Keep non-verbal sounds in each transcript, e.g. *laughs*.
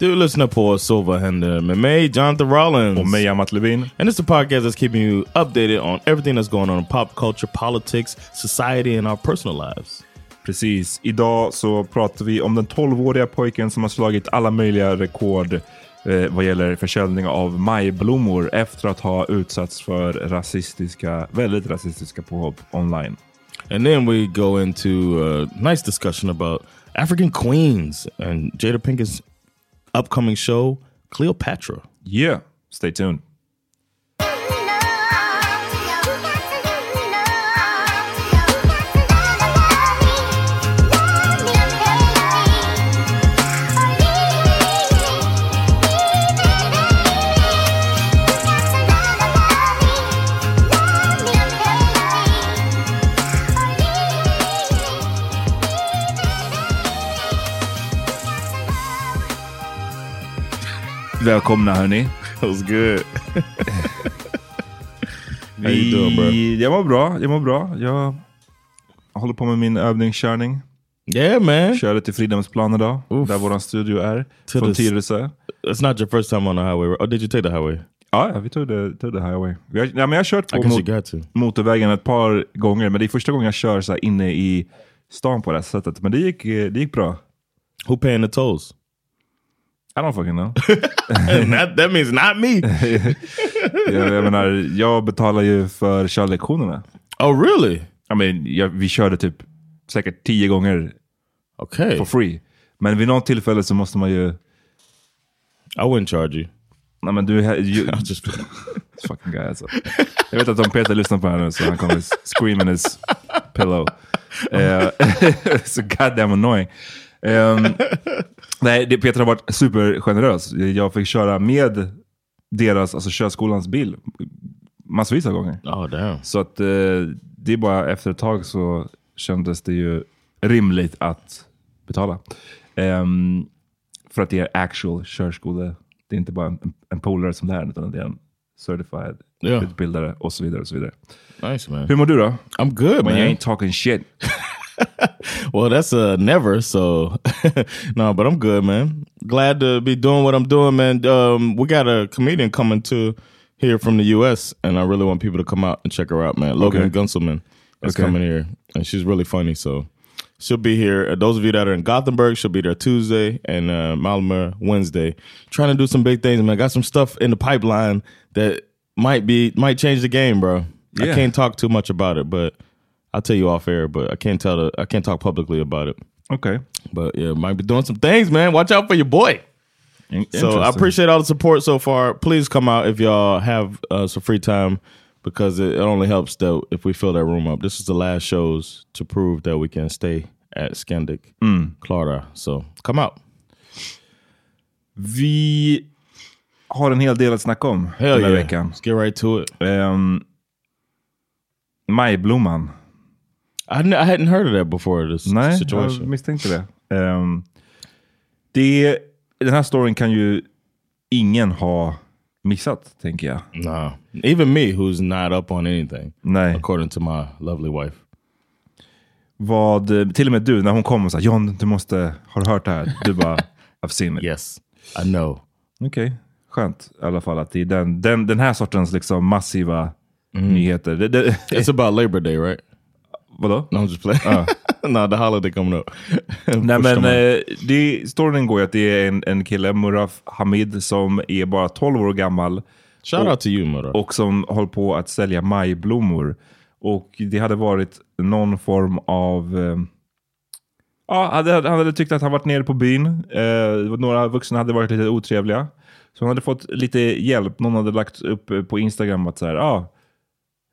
Du lyssnar på Så vad händer med mig, Jonathan Rollins. Och mig, Amat Levin. And it's the podcast that's keeping you updated on everything that's going on in pop culture, politics, society and our personal lives. Precis. Idag så pratar vi om den 12-åriga pojken som har slagit alla möjliga rekord eh, vad gäller försäljning av majblommor efter att ha utsatts för rasistiska, väldigt rasistiska påhopp online. And then we go into a nice discussion about African queens and Jada Pinkett's upcoming show, Cleopatra. Yeah, stay tuned. Välkomna hörni. That was good. Vi, doing, bro? Jag mår bra, jag mår bra. Jag håller på med min övningskörning. Yeah, man. Körde till Fridhemsplan idag, Oof. där vår studio är. To från the- Tyresö. It's not your first time on the highway. Oh, did you take the highway? Ja, ja, vi tog det, tog det highway. Vi har, ja, men jag har kört på mot, motorvägen ett par gånger, men det är första gången jag kör så här inne i stan på det här sättet. Men det gick, eh, det gick bra. Who paying the tolls? I don't fucking know. *laughs* that, that means not me. *laughs* jag, jag menar, jag betalar ju för körlektionerna. oh, really? I mean, jag, vi körde typ säkert tio gånger Okay. for free. Men vid något tillfälle så måste man ju... I wouldn't charge you. Nej men du... You, *laughs* just fucking guy alltså. Jag vet att om Peter lyssnar på det här nu så han kommer scream in his pillow. Uh, so goddamn annoying. Ehm, *laughs* nej, det, Peter har varit supergenerös. Jag fick köra med deras, alltså körskolans bil massvis av gånger. Oh damn. Så att eh, det är bara efter ett tag så kändes det ju rimligt att betala. Ehm, för att det är actual körskola. Det är inte bara en, en polare som lär, utan det är en certified Ja. utbildare och så vidare. och så vidare. Nice man. Hur mår du då? I'm good When man. you ain't talking shit. *laughs* *laughs* Well, that's a never. So, *laughs* no, but I'm good, man. Glad to be doing what I'm doing, man. Um, we got a comedian coming to here from the U.S., and I really want people to come out and check her out, man. Logan Okay. Gunselman is Okay. coming here, and she's really funny. So, she'll be here. Uh, those of you that are in Gothenburg, she'll be there Tuesday, and uh, Malmö Wednesday. Trying to do some big things, man. Got some stuff in the pipeline that might be might change the game, bro. I can't talk too much about it, but I'll tell you off air. But I can't tell the I can't talk publicly about it. Okay. But yeah, might be doing some things, man. Watch out for your boy. So I appreciate all the support so far. Please come out if y'all have uh, some free time because it, it only helps that if we fill that room up. This is the last shows to prove that we can stay at Scandic Clara. So come out. Vi har en hel del att snacka om Hell den här yeah. veckan. Let's get right to it. Um, Majblomman. I, I hadn't heard of that before this Nej, jag situation. misstänkte det. Um, det. Den här storyn kan ju ingen ha missat, tänker jag. No, even me, who's not up on anything, Nej. according to my lovely wife. Vad, till och med du, när hon kom och sa John, du måste, har du hört det här? Du bara, *laughs* I've seen it. Yes, I know. Okej, skönt i alla fall att det är den, den, den här sortens liksom massiva nyheter. Det, det, It's about Labor Day, right? Vadå? No, I'm just playing. *laughs* no, the holiday coming *laughs* up. Nej men eh, det, storyn går ju att det är en, en kille, Muraf Hamid, som är bara 12 år gammal. Shout out to you, Murra. och som håller på att sälja majblommor. Och det hade varit någon form av... Eh, ja, hade, han hade tyckt att han varit nere på byn. Eh, några vuxna hade varit lite otrevliga. Så han hade fått lite hjälp. Någon hade lagt upp på Instagram att så här, ah,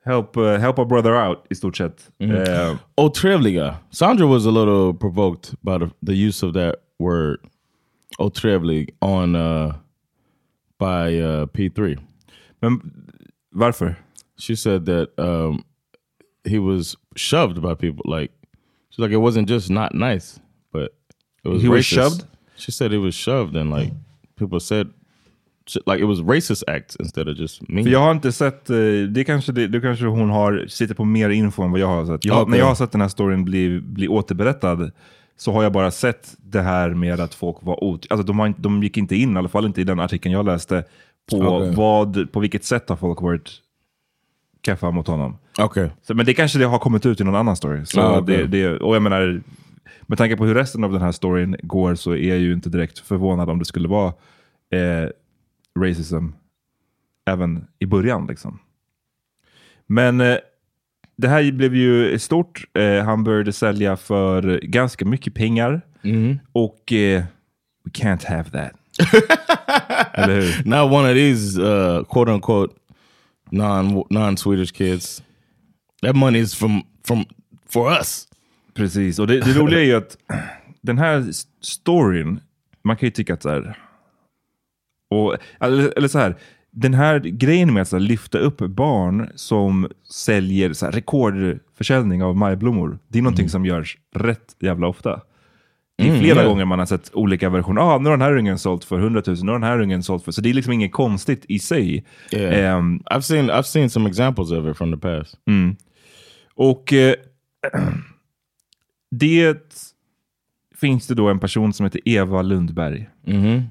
help, uh, help a brother out i stort sett. Eh, Otrevliga. Sandra was a little provoked by the, the use of that word, otrevlig, on uh, by uh, P3. men varför? She said that um, he was shoved by people. Like she's like it wasn't just not nice, but it was He was shoved? She said he was shoved, and like people said, like it was racist acts instead of just mean. För jag har inte sett, eh, det kanske, det, det kanske hon har, sitter på mer info än vad jag har sett. Jag, Okej. När jag har sett den här storyn bli, bli återberättad så har jag bara sett det här med att folk var ot... Alltså de, har de gick inte in, i alla fall inte i den artikeln jag läste, på, Okej. vad, på vilket sätt har folk varit keffa mot honom. okay. Så, men det kanske det har kommit ut i någon annan story. Så Ah, okej. det, det, och jag menar, med tanke på hur resten av den här storyn går så är jag ju inte direkt förvånad om det skulle vara eh, racism även i början. Liksom. Men eh, det här blev ju stort. Eh, han började sälja för ganska mycket pengar. Och eh, we can't have that. *laughs* Eller hur? Not one of these uh, quote unquote non non Swedish kids. That money is from from for us. Precis, och det, det roliga är ju att *clears throat* den här storyn, man kan ju tycka att så här, och, eller, eller så här, den här grejen med att här, lyfta upp barn som säljer så här, rekordförsäljning av majblommor, det är någonting som görs rätt jävla ofta. Det är flera ja. gånger man har sett olika versioner. Ah, nu har den här ungen sålt för 100 000, nu har den här ungen sålt för... Så det är liksom inget konstigt i sig. Yeah. Ehm, I've seen I've seen some examples of it from the past. Och eh, *clears throat* det finns det då en person som heter Eva Lundberg.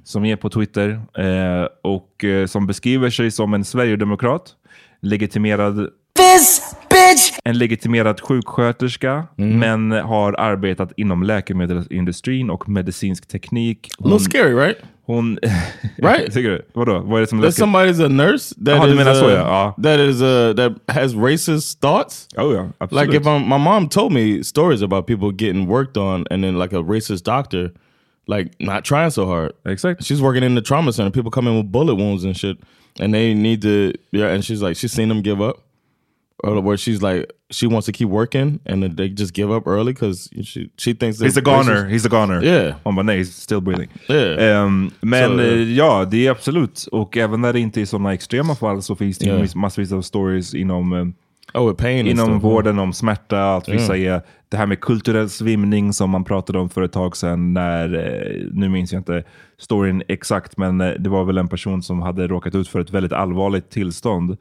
Som är på Twitter eh, och eh, som beskriver sig som en sverigedemokrat. Legitimerad en legitimerad sjuksköterska, men har arbetat inom läkemedelsindustrin och medicinsk teknik. A little scary, right? Hon *laughs* Right? Tycker du? Vadå? Vad är det som är That läskigt? somebody's a nurse that Jaha, du is, menar så, ja. Ja. that is uh, that has racist thoughts. Oh, yeah. Like if I'm, my mom told me stories about people getting worked on, and then like a racist doctor, like not trying so hard. Exakt. She's working in the trauma center. People come in with bullet wounds and shit, and they need to yeah. And she's like, she's seen them give up, where she's like she wants to keep working and then they just give up early because she she thinks He's a goner, he's a goner. Yeah. Man bara nej, still breathing. Yeah. Ehm, men Så- eh, ja, det är absolut. Och även när det inte är sådana extrema fall så finns det Yeah. massvis av stories inom, eh, Oh, pain inom stuff. vården om smärta. Att vissa Yeah. är, det här med kulturell svimning som man pratade om för ett tag sedan. När, eh, nu minns jag inte storyn exakt, men det var väl en person som hade råkat ut för ett väldigt allvarligt tillstånd.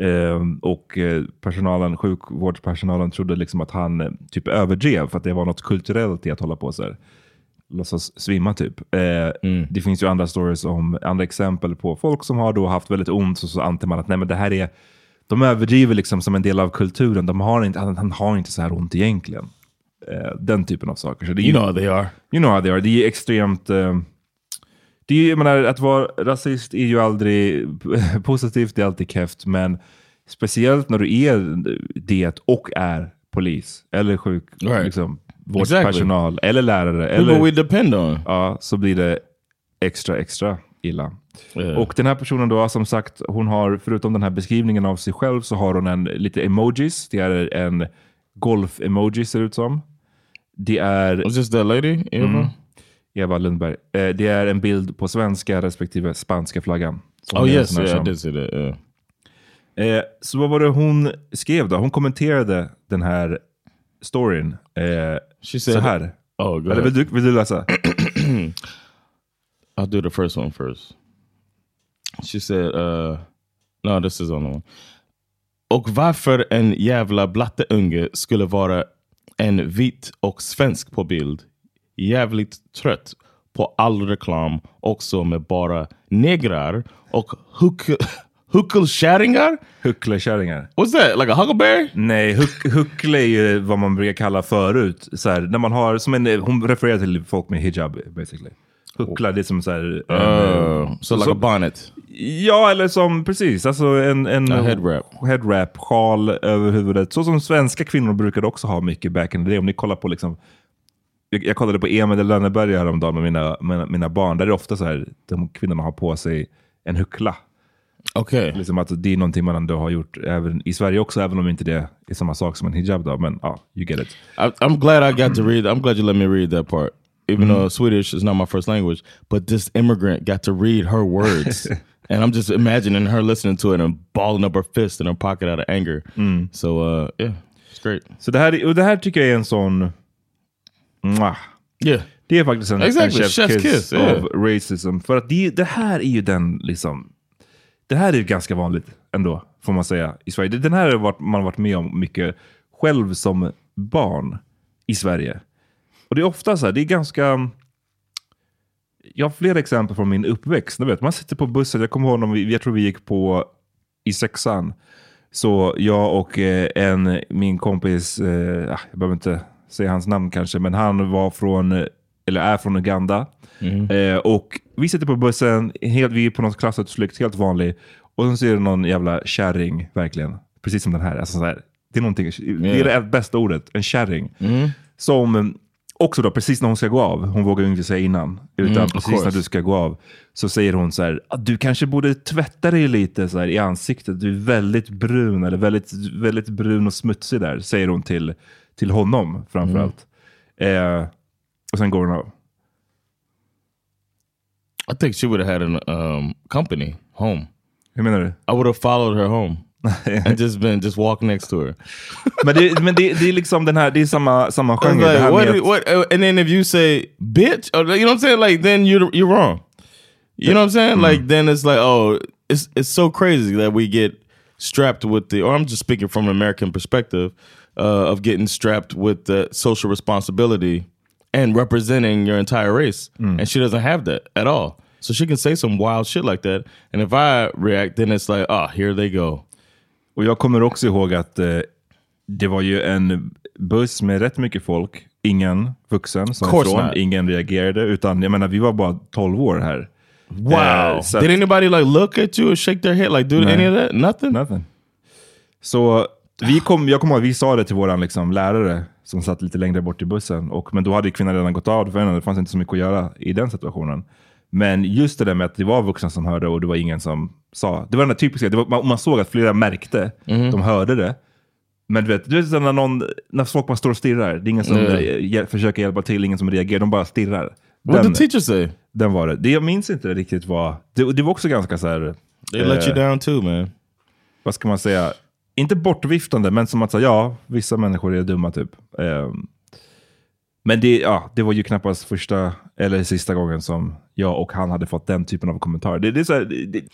Ehm, och eh, personalen, sjukvårdspersonalen trodde liksom att han eh, typ överdrev för att det var något kulturellt i att hålla på så här låtsas svimma typ. Eh, Det finns ju andra stories om andra exempel på folk som har då haft väldigt ont och så antar man att nej men det här är, de överdriver liksom som en del av kulturen. De har inte, han, han har inte så här ont egentligen. Eh, den typen av saker. Så det är You know how they are. You know how they are. Det är extremt... Eh, det är, ju- jag menar, att vara rasist är ju aldrig *laughs* positivt, det är alltid keft, men speciellt när du är det och är polis eller sjuk, Right. liksom, vårdpersonal eller lärare. People Eller, we depend on. ja, så blir det extra, extra illa. Yeah. Och den här personen då, som sagt, hon har förutom den här beskrivningen av sig själv så har hon en lite emojis. Det är en golf-emoji ser det ut som. Det är... Was this that lady? Mm. Eva Lundberg. Eh, det är en bild på svenska respektive spanska flaggan. Oh yes, yeah, I did see that. Yeah. Eh, så vad var det hon skrev då? Hon kommenterade den här storyn. Eh, så här. "Oh, Eller vill du, vill du läsa? *clears throat* I'll do the first one first. She said, uh, no, this is on one. Och varför en jävla blatteunge skulle vara en vit och svensk på bild. Jävligt trött på all reklam också med bara negrar och huck- huckelkärringar. Hucklekärringar. What's that? Like a huckleberry? Nej, huck, huckle är ju vad man brukar kalla förut. Så här, när man har, som en, hon refererar till folk med hijab basically. Huckla, det är som så här... en, Uh, so like så- a bonnet. Ja, eller som precis, alltså en, en A head wrap. headwrap, sjal över huvudet. Så som svenska kvinnor brukade också ha mycket back in the day. Om ni kollar på liksom, jag, jag kollade på Emil i Lönneberga häromdagen med mina, med mina barn. Där är det ofta så här, de kvinnorna har på sig en huckla. Okay. Liksom att det är någonting man ändå har gjort även i Sverige också, även om inte det är samma sak som en hijab. Då. Men ja, you get it. I, I'm glad I got to read. I'm glad you let me read that part, even though Swedish is not my first language. But this immigrant got to read her words, *laughs* and I'm just imagining her listening to it and balling up her fist in her pocket out of anger. So uh, yeah, it's great. Så det här, och det här tycker jag är en sån... Mwah. Yeah, Det är faktiskt en, Exactly, en chef's, chef's kiss, kiss, yeah. racism. För att det, det här är ju den, liksom, det här är ju ganska vanligt ändå, får man säga, i Sverige. Den här har man varit med om mycket själv som barn i Sverige. Och det är ofta så här, det är ganska... Jag har flera exempel från min uppväxt. Du vet, man sitter på bussen, jag kommer ihåg, när vi, jag tror vi gick på i sexan. Så jag och eh, en, min kompis, eh, ah, jag behöver inte säga hans namn kanske, men han var från, eller är från Uganda. Eh, och vi sitter på bussen, helt, vi är på något klassutflykt, helt vanlig. Och så ser du någon jävla kärring, verkligen. Precis som den här. Alltså, så här det är någonting, det är det bästa ordet, en kärring. Som eh, också då, precis när hon ska gå av, hon vågar ju inte säga innan, utan Mm, precis när du ska gå av, så säger hon så här, "Ah, du kanske borde tvätta dig lite så här, i ansiktet, du är väldigt brun, eller väldigt, väldigt brun och smutsig där, säger hon till, till honom framförallt. Eh, och sen går hon av. I think she would have had an um, company home. Hur menar du? I would have followed her home *laughs* and just been just walk next to her. Men, det, men det, det är liksom den här, det är samma, samma genre. det like, här what, med what, and then if you say bitch, or, you know what I'm saying? Like then you're you're wrong. You know what I'm saying? Like then it's like, oh, it's it's so crazy that we get strapped with the, or I'm just speaking from an American perspective uh, of getting strapped with the social responsibility and representing your entire race, and she doesn't have that at all. So she can say some wild shit like that, and if I react, then it's like, oh, here they go. Och jag kommer också ihåg att eh, det var ju en buss med rätt mycket folk. Ingen vuxen som ifrån, ingen reagerade. Utan jag menar, vi var bara 12 år här. Wow! Eh, Did anybody like look at you or shake their head? Like, do Nej. any of that? Nothing. Nothing. Så vi kom, jag kommer ihåg att vi sa det till vår liksom, lärare som satt lite längre bort i bussen. Och, men då hade kvinnan redan gått av för henne. Det fanns inte så mycket att göra i den situationen. Men just det där med att det var vuxna som hörde och det var ingen som sa. Det var den där typiska, det var, man, man såg att flera märkte, de hörde det. Men du vet, du vet så när, någon, när folk bara står och stirrar. Det är ingen som eh, hjäl- försöker hjälpa till, ingen som reagerar. De bara stirrar. What Den, did the teacher say? den var det. det. Jag minns inte riktigt vad... Det, det var också ganska så här... They let you eh, down too man. Vad ska man säga? Inte bortviftande, men som att säga ja, vissa människor är dumma typ. Ehm, men det, ja, det var ju knappast första eller sista gången som jag och han hade fått den typen av kommentarer. Det, det är så här, det, det,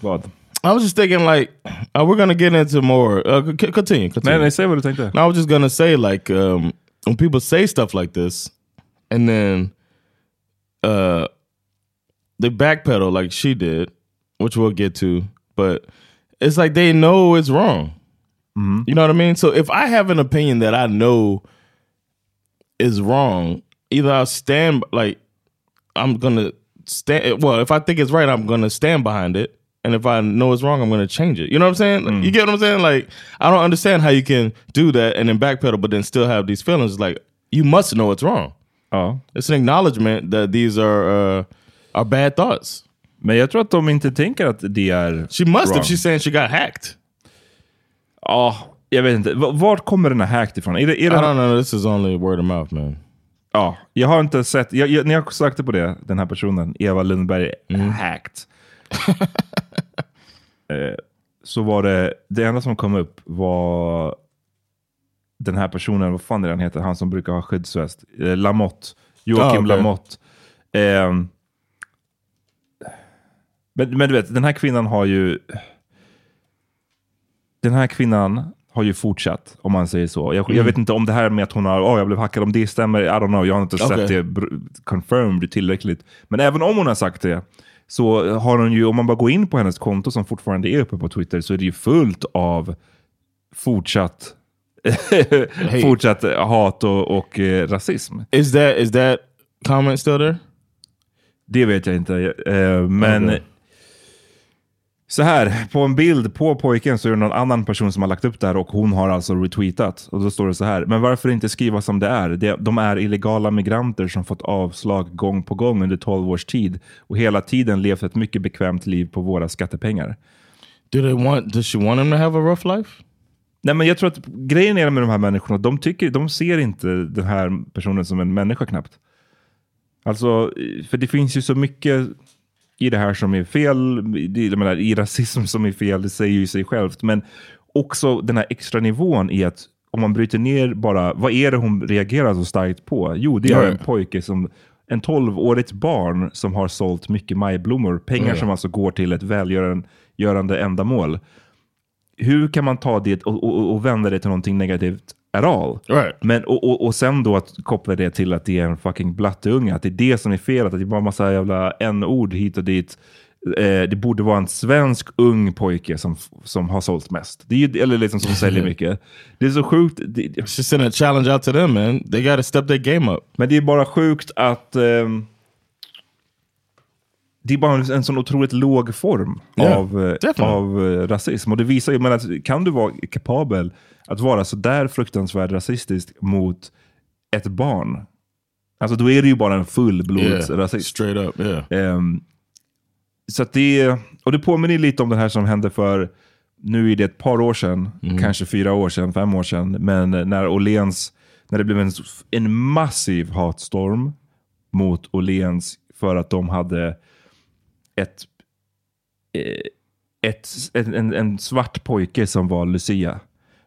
vad? I was just thinking like, uh, we're gonna get into more. Uh, continue, continue. Nej, nej, säg vad du tänkte. No, I was just gonna say like um, when people say stuff like this, and then uh, they backpedal like she did, which we'll get to, but it's like they know it's wrong. You know what I mean? So if I have an opinion that I know is wrong, either I'll stand like I'm gonna stand. Well, if I think it's right, I'm gonna stand behind it. And if I know it's wrong, I'm gonna change it. You know what I'm saying? You get what I'm saying? Like I don't understand how you can do that and then backpedal, but then still have these feelings. Like you must know it's wrong. Ja. It's an acknowledgement that these are uh, are bad thoughts. Men jag tror att de inte tänker att det är She must wrong. if she's saying she got hacked. Ja, jag vet inte. V- Vart kommer den här hacked ifrån? Är det, är I don't know. This is only word of mouth, man. Ja, jag har inte sett, jag, jag, när jag sökte på det, den här personen, Eva Lundberg, hacked. *laughs* eh, så var det, det enda som kom upp var den här personen, vad fan är det han heter, han som brukar ha skyddsväst, eh, Lamotte, Joakim Ah, okej. Lamotte. Ehm, men, men du vet, den här kvinnan har ju, den här kvinnan har ju fortsatt, om man säger så. Jag, jag vet inte om det här med att hon har, oh, jag blev hackad, om det stämmer, I don't know, jag har inte Okej. sett det confirmed tillräckligt. Men även om hon har sagt det, så har hon ju, om man bara går in på hennes konto som fortfarande är uppe på Twitter, så är det ju fullt av fortsatt, *laughs* fortsatt hat och, och eh, rasism. Is that is that comment still there? Det vet jag inte. Eh, men Okej. Så här, på en bild på pojken så är det någon annan person som har lagt upp det här och hon har alltså retweetat. Och då står det så här, men varför inte skriva som det är? De är illegala migranter som fått avslag gång på gång under 12 års tid och hela tiden levt ett mycket bekvämt liv på våra skattepengar. Do they want? Does she want him to have a rough life? Nej, men jag tror att grejen är med de här människorna, de, tycker, de ser inte den här personen som en människa knappt. Alltså, för det finns ju så mycket i det här som är fel, jag menar, i rasism som är fel, det säger ju sig självt. Men också den här extra nivån i att om man bryter ner bara, vad är det hon reagerar så starkt på? Jo, det är Ja. en pojke som, en 12-årigt barn som har sålt mycket majblommor. Pengar som alltså går till ett välgörande ändamål hur kan man ta det och, och, och vända det till någonting negativt at all? Right. Men, och, och, och sen då att koppla det till att det är en fucking blatteunge, att det är det som är felet, att det är bara massa jävla en-ord hit och dit. Eh, det borde vara en svensk ung pojke som, som har sålt mest. Det är eller liksom som säljer *laughs* mycket. Det är så sjukt. Det, She's sending a challenge out to them, man. They got to step their game up. men det är bara sjukt att ehm, det är bara en, en sån otroligt låg form av, eh, definitely. av eh, rasism. Och det visar ju, men att, kan du vara kapabel att vara så där fruktansvärt rasistisk mot ett barn? Alltså då är det ju bara en fullblodsrasist. Straight up, yeah. Ehm, så det, och det påminner lite om det här som hände för, nu är det ett par år sedan, kanske fyra år sedan, fem år sedan, men när Åhléns, när det blev en, en massiv hatstorm mot Åhléns för att de hade ett, eh, ett, en, en, en svart pojke som var Lucia.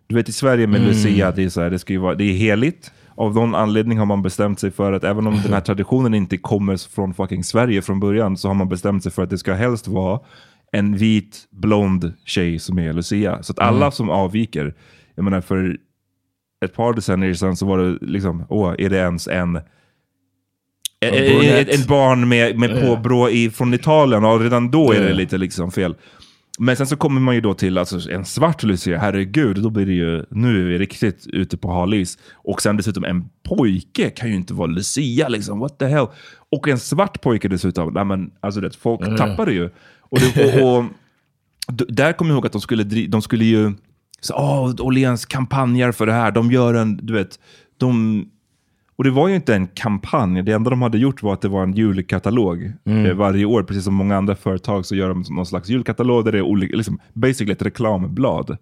Du vet i Sverige med Lucia, det är, så här, det, ska vara, det är heligt. Av någon anledning har man bestämt sig för att även om den här *laughs* traditionen inte kommer från fucking Sverige från början så har man bestämt sig för att det ska helst vara en vit blond tjej som är Lucia. Så att alla som avviker, jag menar för ett par decennier sedan så var det liksom, åh, är det ens en en, brunett. en, en barn med, med påbrå i, från Italien och redan då är det lite liksom fel. Men sen så kommer man ju då till alltså, en svart Lucia, herregud, då blir det ju, nu är vi riktigt ute på halis. Och sen dessutom en pojke kan ju inte vara Lucia, liksom, what the hell. Och en svart pojke dessutom, nej men alltså det, folk tappar det ju. Och, det, och, och *laughs* där kommer jag ihåg att de skulle, de skulle ju, så, åh, Åhléns kampanjer för det här, de gör en, du vet, de och det var ju inte en kampanj. Det enda de hade gjort var att det var en julkatalog eh, varje år. Precis som många andra företag så gör de någon slags julkatalog där det är olika, liksom, basically ett reklamblad.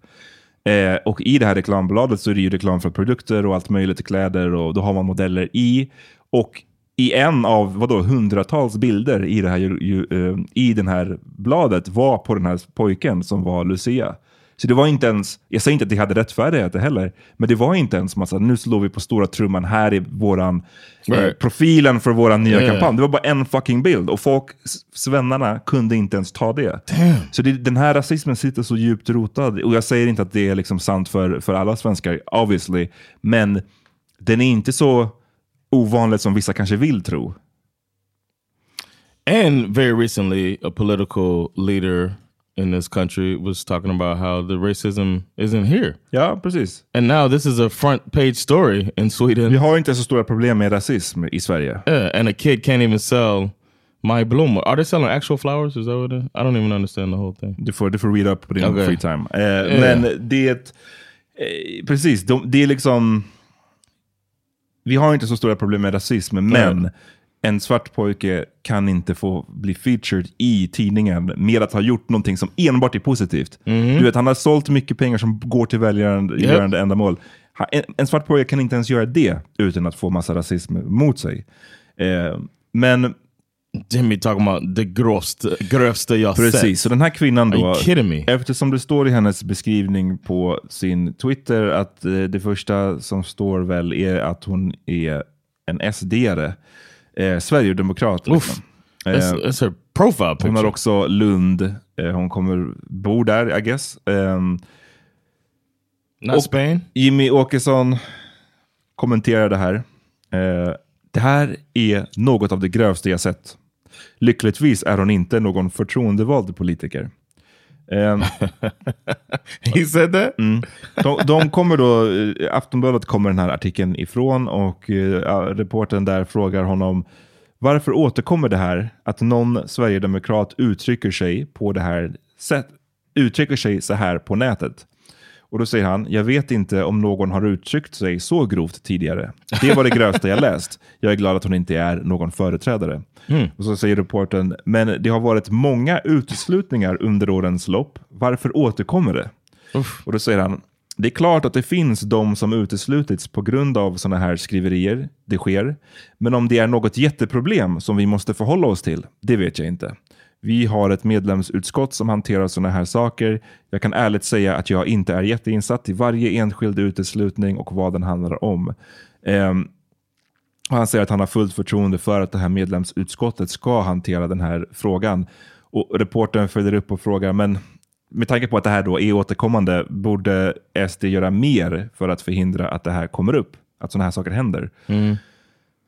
Eh, och i det här reklambladet så är det ju reklam för produkter och allt möjligt, kläder och då har man modeller i. Och i en av vadå, hundratals bilder i det här, ju, ju, eh, i den här bladet var på den här pojken som var Lucia. Så det var inte ens, jag säger inte att det hade rättfärdighet heller, men det var inte ens massa, nu slår vi på stora trumman, här är våran, eh, Right. profilen för våran nya Yeah. kampanj. Det var bara en fucking bild och folk, svennarna, kunde inte ens ta det. Så det, den här rasismen sitter så djupt rotad, och jag säger inte att det är liksom sant för, för alla svenskar, obviously, men den är inte så ovanlig som vissa kanske vill tro. And very recently, a political leader in this country was talking about how the racism isn't here. Ja, precis. And now this is a front page story in Sweden. Vi har inte så stora problem med rasism i Sverige. Yeah, and a kid can't even sell my bloom. Are they selling actual flowers? Is that what it? I don't even understand the whole thing. Du får, du får read up på din Okej. free time. Eh, Men det eh, precis, de, det är liksom, vi har inte så stora problem med rasism, men en svart pojke kan inte få bli featured i tidningen med att ha gjort någonting som enbart är positivt. Du vet, han har sålt mycket pengar som går till välgörande ändamål. Han- En, en svart pojke kan inte ens göra det utan att få massa rasism mot sig. Eh, men Jimmy talking about the grövsta, grövsta jag Precis, sett. så den här kvinnan då, eftersom det står i hennes beskrivning på sin Twitter att eh, det första som står väl är att hon är en SD-are, eh, Sverigedemokrat. Liksom. That's, Eh, that's her profile hon picture. har också Lund, eh, hon kommer bo där I guess. Ehm, Not och Spain? Jimmy Åkesson kommenterar det här. Eh, det här är något av det grövsta jag sett. Lyckligtvis är hon inte någon förtroendevald politiker. Ehm, *laughs* said that? Mm. de, de kommer då, eh, Aftonbladet kommer den här artikeln ifrån och eh, ja, reportern där frågar honom varför återkommer det här att någon sverigedemokrat uttrycker sig på det här sätt, uttrycker sig så här på nätet. Och då säger han, jag vet inte om någon har uttryckt sig så grovt tidigare. Det var det grövsta jag läst. Jag är glad att hon inte är någon företrädare. Och så säger reportern, men det har varit många uteslutningar under årens lopp. Varför återkommer det? Och då säger han, det är klart att det finns de som uteslutits på grund av sådana här skriverier. Det sker. Men om det är något jätteproblem som vi måste förhålla oss till, det vet jag inte. Vi har ett medlemsutskott som hanterar sådana här saker. Jag kan ärligt säga att jag inte är jätteinsatt i varje enskild uteslutning och vad den handlar om. Och han säger att han har fullt förtroende för att det här medlemsutskottet ska hantera den här frågan. Och reportern följer upp och frågar, men med tanke på att det här då är återkommande, borde SD göra mer för att förhindra att det här kommer upp? Att sådana här saker händer?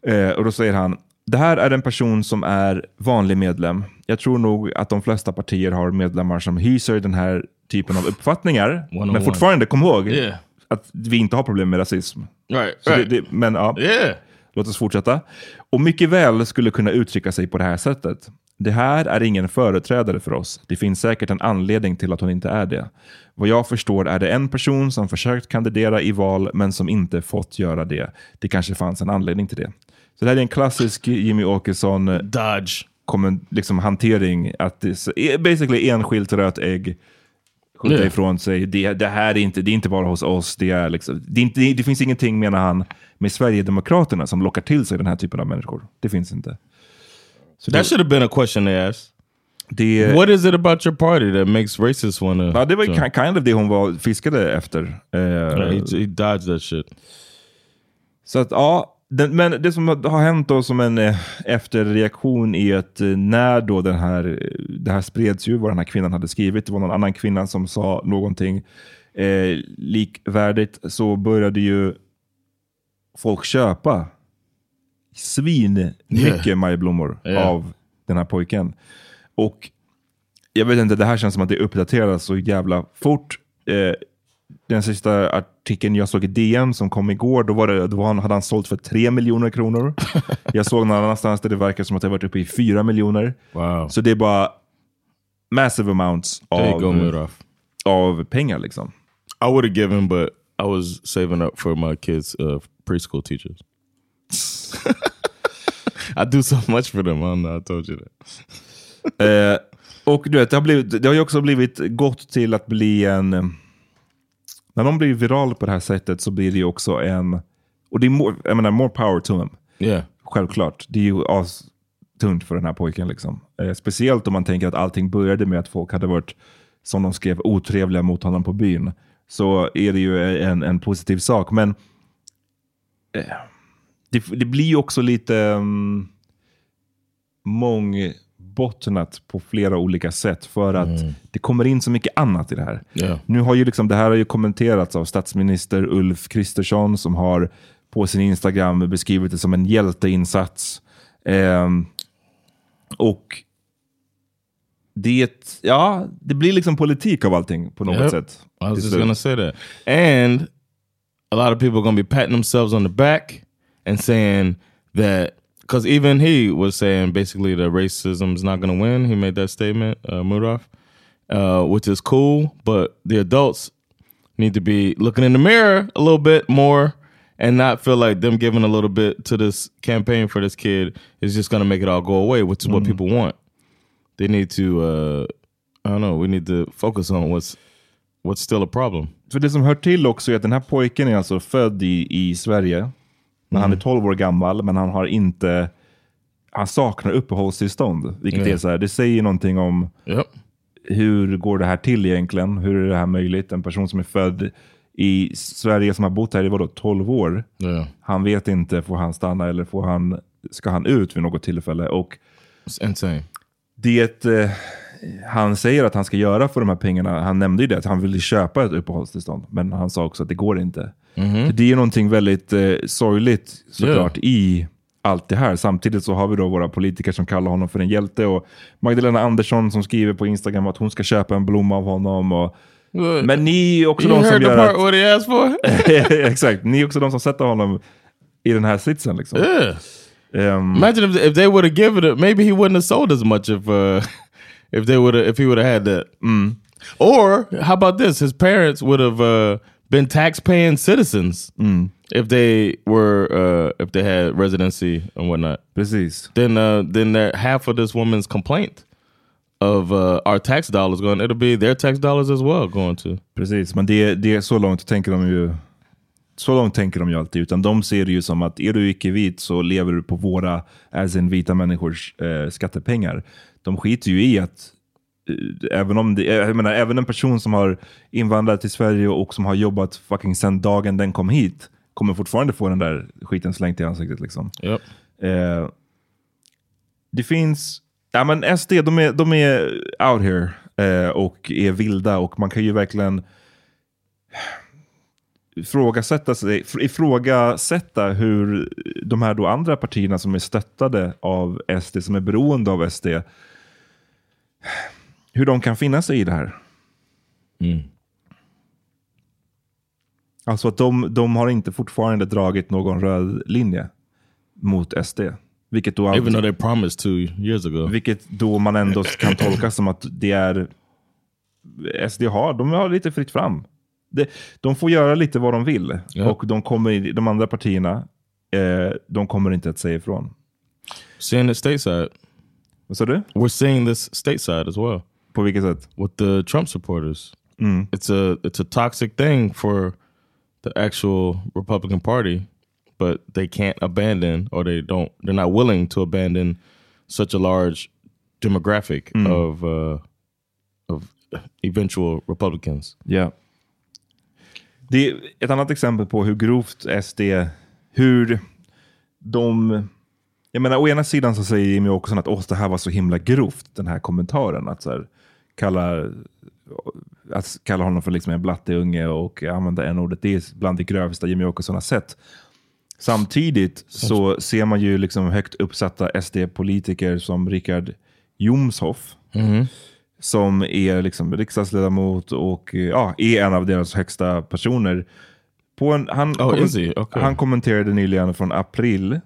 Eh, och då säger han, det här är en person som är vanlig medlem. Jag tror nog att de flesta partier har medlemmar som hyser den här typen av uppfattningar. Men fortfarande, kom ihåg Yeah. att vi inte har problem med rasism. Right, right. det, det, men ja, yeah. låt oss fortsätta. Och mycket väl skulle kunna uttrycka sig på det här sättet. Det här är ingen företrädare för oss. Det finns säkert en anledning till att hon inte är det. Vad jag förstår är det en person som försökt kandidera i val men som inte fått göra det. Det kanske fanns en anledning till det. Så det här är en klassisk Jimmy Åkesson eh, Dodge. kommer, liksom, hantering. Att det är basically enskilt rött ägg skjuta Yeah. ifrån sig. Det, det här är inte, det är inte bara hos oss. Det, är liksom, det, är inte, det, det finns ingenting, menar han, med Sverigedemokraterna som lockar till sig den här typen av människor. Det finns inte. Så That det, should have been a question they asked. det, What is it about your party that makes racists wanna... ja, det var ki- kind of det hon var, fiskade efter. Eh, Yeah, he, he dodged that shit. Så att ja, den, men det som har hänt då som en eh, efterreaktion är att eh, när då den här, det här spreds ju vad den här kvinnan hade skrivit, det var någon annan kvinna som sa någonting eh, likvärdigt, så började ju folk köpa svin mycket Yeah. majblommor Yeah. av den här pojken. Och jag vet inte, det här känns som att det uppdateras så jävla fort. Eh, den sista artikeln jag såg i DN som kom igår, då, var det, då hade han sålt för 3 miljoner kronor. *laughs* jag såg någon annanstans där det verkar som att det varit uppe i 4 miljoner. Wow. Så det är bara massive amounts av, av pengar. liksom. I would have given, but I was saving up for my kids' uh, preschool teachers. *laughs* I do so much for them. I. I told you that. Eh, och du vet, det har, blivit, det har ju också blivit gått till att bli en... när de blir viral på det här sättet så blir det ju också en, och det är more, jag menar, more power to them. Yeah. Självklart. Det är ju tungt för den här pojken. Liksom. Eh, speciellt om man tänker att allting började med att folk hade varit, som de skrev, otrevliga mot honom på byn. Så är det ju en, en positiv sak. Men eh, det, det, blir ju också lite um, mångbottnat på flera olika sätt. För att mm. det kommer in så mycket annat i det här. Yeah. Nu har ju liksom, det här har ju kommenterats av statsminister Ulf Kristersson som har på sin Instagram beskrivit det som en hjälteinsats. Eh, och det, ja, det blir liksom politik av allting på något yep. sätt. I was just gonna say that. And a lot of people are gonna be patting themselves on the back and saying that because even he was saying basically that racism is not going to win. He made that statement, uh, Murdoch, uh, which is cool. But the adults need to be looking in the mirror a little bit more and not feel like them giving a little bit to this campaign for this kid is just going to make it all go away, which is mm. what people want. They need to, uh, I don't know, we need to focus on what's what's still a problem. För det som hör till också är att den här pojken är alltså född i, i Sverige. När mm. han är 12 år gammal, men han har inte, han saknar uppehållstillstånd. Vilket yeah. är så här, det säger någonting om yep. hur går det här till egentligen? Hur är det här möjligt? En person som är född i Sverige som har bott här i vadå, 12 år. Yeah. Han vet inte, får han stanna eller får han, ska han ut vid något tillfälle? Och insane. Det eh, han säger att han ska göra för de här pengarna, han nämnde ju det, att han ville köpa ett uppehållstillstånd. Men han sa också att det går inte. Mm. Det är någonting väldigt eh, sorgligt såklart yeah. i allt det här. Samtidigt så har vi då våra politiker som kallar honom för en hjälte och Magdalena Andersson som skriver på Instagram att hon ska köpa en blomma av honom. Och men ni är också you de som gör att... What he asked for? *laughs* exakt, ni är också de som sätter honom i den här sitsen. Liksom. Yeah. Um, Imagine if, if they would have given it, maybe he wouldn't have sold as much if uh, if they would if he would have had that. Mm. Or how about this? His parents would have uh, been tax-paying citizens mm. if they were uh, if they had residency and whatnot. Precis. Then uh, then half of this woman's complaint of uh, our tax dollars going, it'll be their tax dollars as well going to. Precis, men det, det är så långt tänker de ju så långt tänker de ju alltid, utan de ser det ju som att är du icke-vit så lever du på våra, as in vita människors eh, skattepengar. De skiter ju i att Även, om det, jag menar, även en person som har invandrat till Sverige och som har jobbat fucking sedan dagen den kom hit kommer fortfarande få den där skiten slängt i ansiktet. Liksom. Yep. Eh, det finns Ja, men SD de är, de är out here eh, och är vilda och man kan ju verkligen ifrågasätta, sig, ifrågasätta hur de här då andra partierna som är stöttade av SD, som är beroende av SD, hur de kan finna sig i det här. Mm. Alltså att de, de har inte fortfarande dragit någon röd linje mot SD. Vilket då, Even though they promised two years ago. Vilket då man ändå kan tolka som att det är SD har, de har lite fritt fram. De, de får göra lite vad de vill. Yeah. Och de, kommer, de andra partierna, eh, de kommer inte att säga ifrån. Seeing it stateside. Vad sa du? We're seeing this stateside as well. På vilket sätt? With the Trump supporters. Mm. It's a it's a toxic thing for the actual Republican Party but they can't abandon or they don't they're not willing to abandon such a large demographic mm. of uh, of eventual Republicans. Yeah. Det är ett annat exempel på hur grovt SD, hur de... Jag menar, å ena sidan så säger Jimmy Åkesson att Åh, det här var så himla grovt, den här kommentaren. Att så här, kalla, att kalla honom för liksom en blatteunge och använda en ordet Det är bland det grövsta Jimmy Åkesson har sett. Samtidigt så ser man ju liksom högt uppsatta SD-politiker som Richard Jomshoff. Mm. Som är liksom riksdagsledamot och ja, är en av deras högsta personer. På en, han, oh, kom, okay. han kommenterade nyligen från april,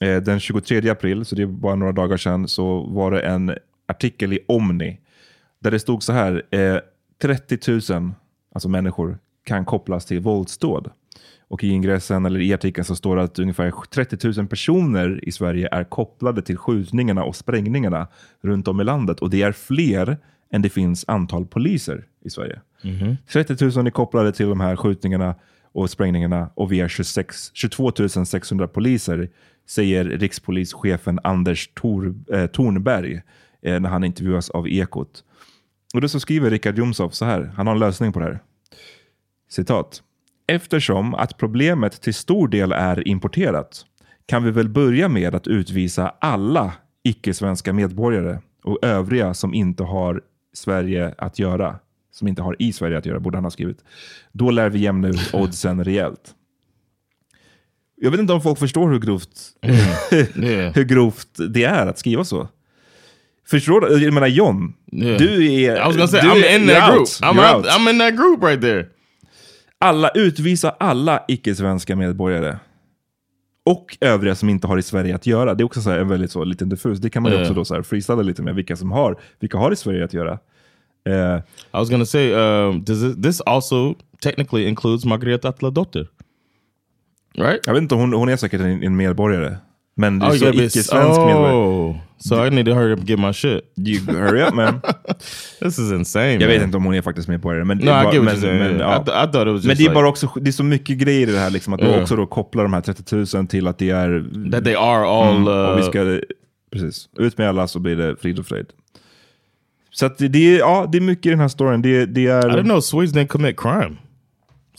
den 23 april, så det är bara några dagar sedan, så var det en artikel i Omni. Där det stod så här, eh, 30 000 alltså människor kan kopplas till våldsdåd. Och i ingressen eller i artikeln så står det att ungefär 30 000 personer i Sverige är kopplade till skjutningarna och sprängningarna runt om i landet. Och det är fler än det finns antal poliser i Sverige. 30 000 är kopplade till de här skjutningarna och sprängningarna och vi har 26, 22 600 poliser, säger rikspolischefen Anders Tor, eh, Tornberg eh, när han intervjuas av Ekot. Och då så skriver Richard Jomshof så här, han har en lösning på det här. Citat. Eftersom att problemet till stor del är importerat kan vi väl börja med att utvisa alla icke-svenska medborgare och övriga som inte har Sverige att göra. Som inte har i Sverige att göra, borde han ha skrivit. Då lär vi jämna ut oddsen rejält. Jag vet inte om folk förstår hur grovt, Yeah. *laughs* hur grovt det är att skriva så. Förstår du? Jag menar John, Yeah. du är... I was gonna say I'm är- in that group. I'm out. I'm in that group right there. Alla, utvisa alla icke-svenska medborgare. Och övriga som inte har i Sverige att göra. Det är också så här väldigt så lite diffus. Det kan man ju Ja. också då så här freestyla lite med. Vilka som har, vilka har i Sverige att göra. Eh, I was gonna say, um, does it, this also technically includes Margareta Atladotter? Right? jag vet inte, hon, hon är säkert en, en medborgare. Men det är you så icke-svensk medborgare. Oh, so I need to hurry up and get my shit. You hurry up man. *laughs* This is insane. Jag man. vet inte om hon är faktiskt medborgare. Men, No, I bara- men, men, I, ja. I just men det är like, bara också, det är så mycket grejer i det här liksom. Att du Ja. också då kopplar de här 30 000 till att det är... that they are all. Mm, uh, och vi ska, precis, ut med alla så blir det frid och fröjd. Så det, är, ja, det är mycket i den här storyn. Det, det är... I didn't know Swedes didn't commit crime.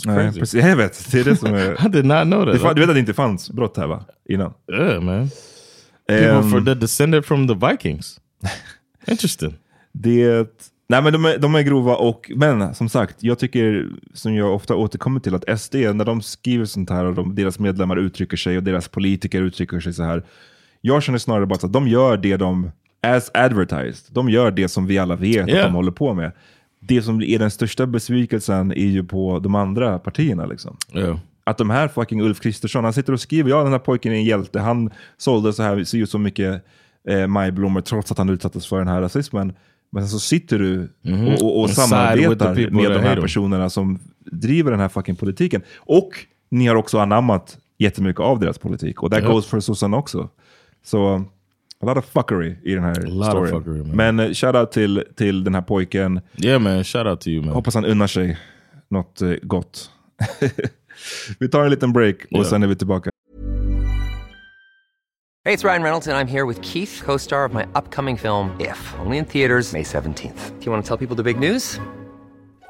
Nej, precis, jag vet, det är det som är... *laughs* I did not know that. det, du vet att det inte fanns brott här va? Innan. yeah, man. People Ehm, for the descended from the Vikings. *laughs* Interesting. det, nej men de är, de är grova och, men som sagt, jag tycker, som jag ofta återkommer till, att SD, när de skriver sånt här och de, deras medlemmar uttrycker sig och deras politiker uttrycker sig så här. Jag känner snarare bara att de gör det de, as advertised, de gör det som vi alla vet att Yeah. de håller på med. Det som är den största besvikelsen är ju på de andra partierna. Liksom. Yeah. Att de här fucking Ulf Kristersson, han sitter och skriver, ja den här pojken är en hjälte, han sålde så här, ser ut så mycket eh, majblommor trots att han utsattes för den här rasismen. Men så sitter du och, och, och the samarbetar med de här personerna som driver den här fucking politiken. Och ni har också anammat jättemycket av deras politik. Och that Ja. goes för sossarna också. Så a lot of fuckery i den här lot of storyn. fuckery, man. Men eh, shoutout till, till den här pojken. Yeah, man. Shout out to you, man. Hoppas han unnar sig något eh, gott. *laughs* vi tar en liten break och Ja. sen är vi tillbaka. Hey, it's Ryan Reynolds, and I'm here with Keith, co star of my upcoming film, If, only in theaters, May 17th. Do you want to tell people the big news?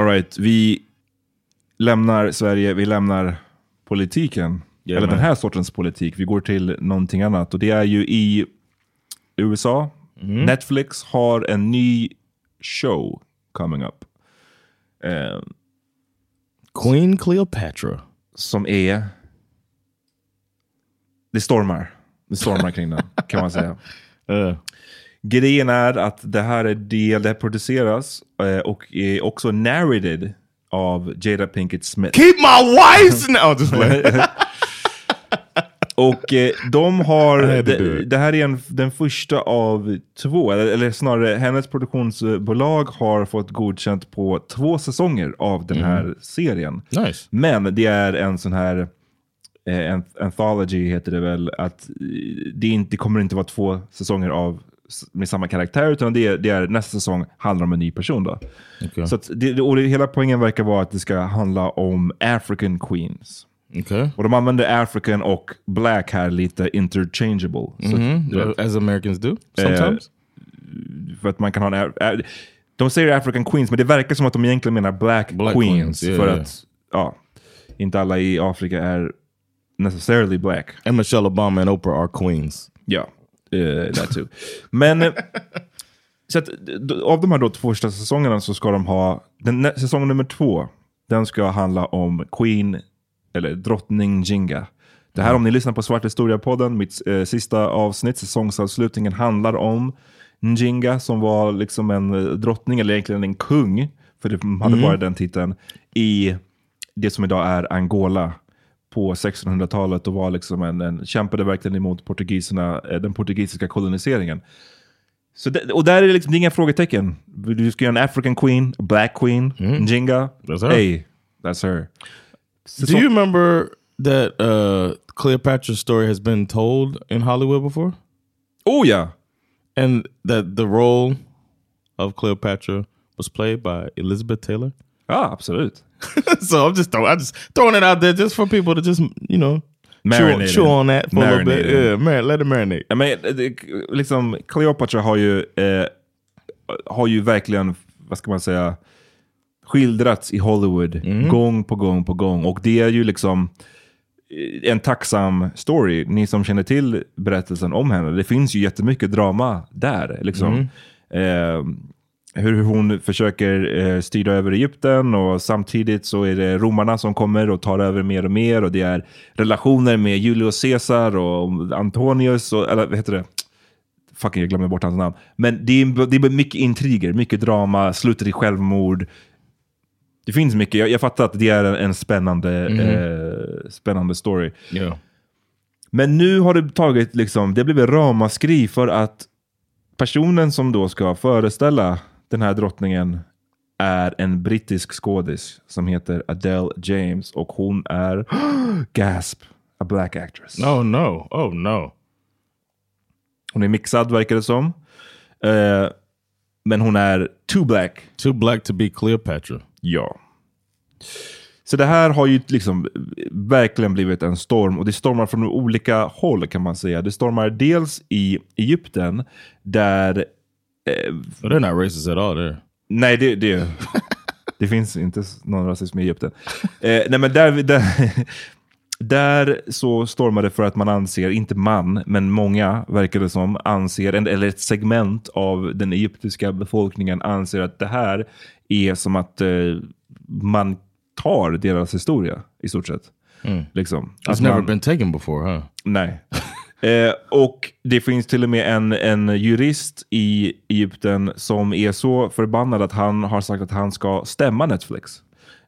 All right, vi lämnar Sverige, vi lämnar politiken. Yeah, eller den här sortens politik. Vi går till någonting annat. Och det är ju i USA. Mm. Netflix har en ny show coming up. Eh, Queen Cleopatra. som är... Det stormar. Det stormar kring den, kan man säga. Uh, *laughs* Grejen är att det här är del, det här produceras eh, och är också narrated av Jada Pinkett Smith. keep my wife's now. Just *laughs* Och eh, de har, det, det här är en, den första av två, eller, eller snarare hennes produktionsbolag har fått godkänt på två säsonger av den här serien. Nice. Men det är en sån här, eh, anthology heter det väl, att eh, det, inte, det kommer inte vara två säsonger av med samma karaktär, utan det, är- det är nästa säsong handlar om en ny person. Då. Okay. Så det, och det, hela poängen verkar vara att det ska handla om African Queens. Okay. Och de använder African och Black här lite interchangeable. Så att, Mhm. du vet, As Americans do sometimes. för att man kan ha en, ä- de säger African Queens, men det verkar som att de egentligen menar Black, Black Queens. Queens, yeah, för yeah. att ja, inte alla i Afrika är necessarily black. and Michelle Obama and Oprah are queens. Ja, uh, that too. Men eh, så att, av de här då två första säsongerna så ska de ha, den, säsong nummer två, den ska handla om Queen, eller drottning Jinga. Det här om ni lyssnar på Svart Historia-podden, mitt eh, sista avsnitt, säsongsavslutningen handlar om Njinga som var liksom en eh, drottning, eller egentligen en kung, för det hade bara den titeln, i det som idag är Angola på 1600-talet och var liksom en, en, kämpade verkligen emot portugiserna, eh, den portugisiska koloniseringen. Så det, och där är det liksom det är inga frågetecken. Du ska göra en African Queen, a Black Queen, Njinga. That's her. Hey, that's her. Do you remember that uh, Cleopatra's story has been told in Hollywood before? Oh ja! And that the role of Cleopatra was played by Elizabeth Taylor? Ja, absolut. *laughs* so I'm just throwing, I'm just throwing it out there just for people to just, you know, chew, chew on that for a little bit. Yeah, man, let it marinate. Eh, det- liksom, Cleopatra har ju, eh, har ju verkligen, vad ska man säga, skildrats i Hollywood gång på gång på gång. Och det är ju liksom eh, en tacksam story. Ni som känner till berättelsen om henne, det finns ju jättemycket drama där. Liksom. Eh, hur hon försöker eh, styra över Egypten och samtidigt så är det romarna som kommer och tar över mer och mer och det är relationer med Julius Caesar och Antonius och, eller vad heter det? Fucking, jag glömmer bort hans namn. Men det är, det är mycket intriger, mycket drama, slutar i självmord. Det finns mycket, jag, jag fattar att det är en, en spännande, eh, spännande story. Yeah. Men nu har det tagit liksom, det har blivit ramaskri för att personen som då ska föreställa den här drottningen är en brittisk skådis som heter Adele James och hon är, *gasps* gasp, a black actress. Oh no. Oh no. Hon är mixad verkar det som. Eh, men hon är too black. Too black to be Cleopatra. Ja. Så det här har ju liksom verkligen blivit en storm och det stormar från olika håll kan man säga. Det stormar dels i Egypten där... Eh, Well, they're not racist at all there. nej, det, det, *laughs* det finns inte någon rasism i Egypten. Eh, nej, men där, där, där så stormar det för att man anser, inte man, men många verkar det som, anser, en- eller ett segment av den egyptiska befolkningen anser att det här är som att eh, man tar deras historia i stort sett. Liksom. It's Att never man- been taken before, huh? Nej. *laughs* Eh, och det finns till och med en, en jurist i Egypten som är så förbannad att han har sagt att han ska stämma Netflix.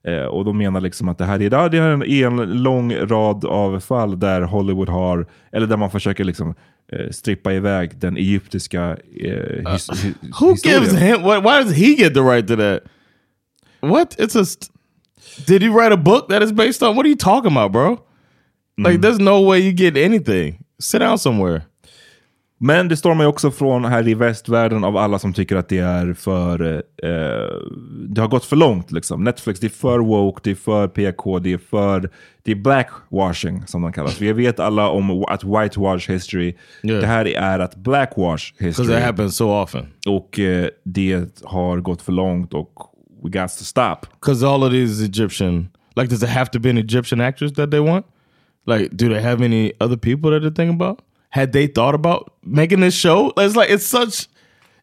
Eh, och de menar liksom att det här är, det är en, en lång rad av fall där Hollywood har, eller där man försöker liksom eh, strippa iväg den egyptiska eh, his, hi- Who historien. gives him? Why does he get the right to that? What? It's a. Did he write a book that is based on? What are you talking about, bro? Like, there's no way you get anything. Sit down somewhere. Men det stormar ju också från här i västvärlden av alla som tycker att det är för... Eh, det har gått för långt. Liksom. Netflix, det är för woke, det är för PK, det är för... Det är blackwashing som de kallas. Vi vet alla om att whitewash history. Yeah. Det här är att blackwash Because history. it happens so often. Och eh, det har gått för långt och we got to stop. Because all of these Egyptian, like, does it have to be an Egyptian actress that they want? Like, do they have any other people that they're thinking about? Had they thought about making this show? It's like it's such,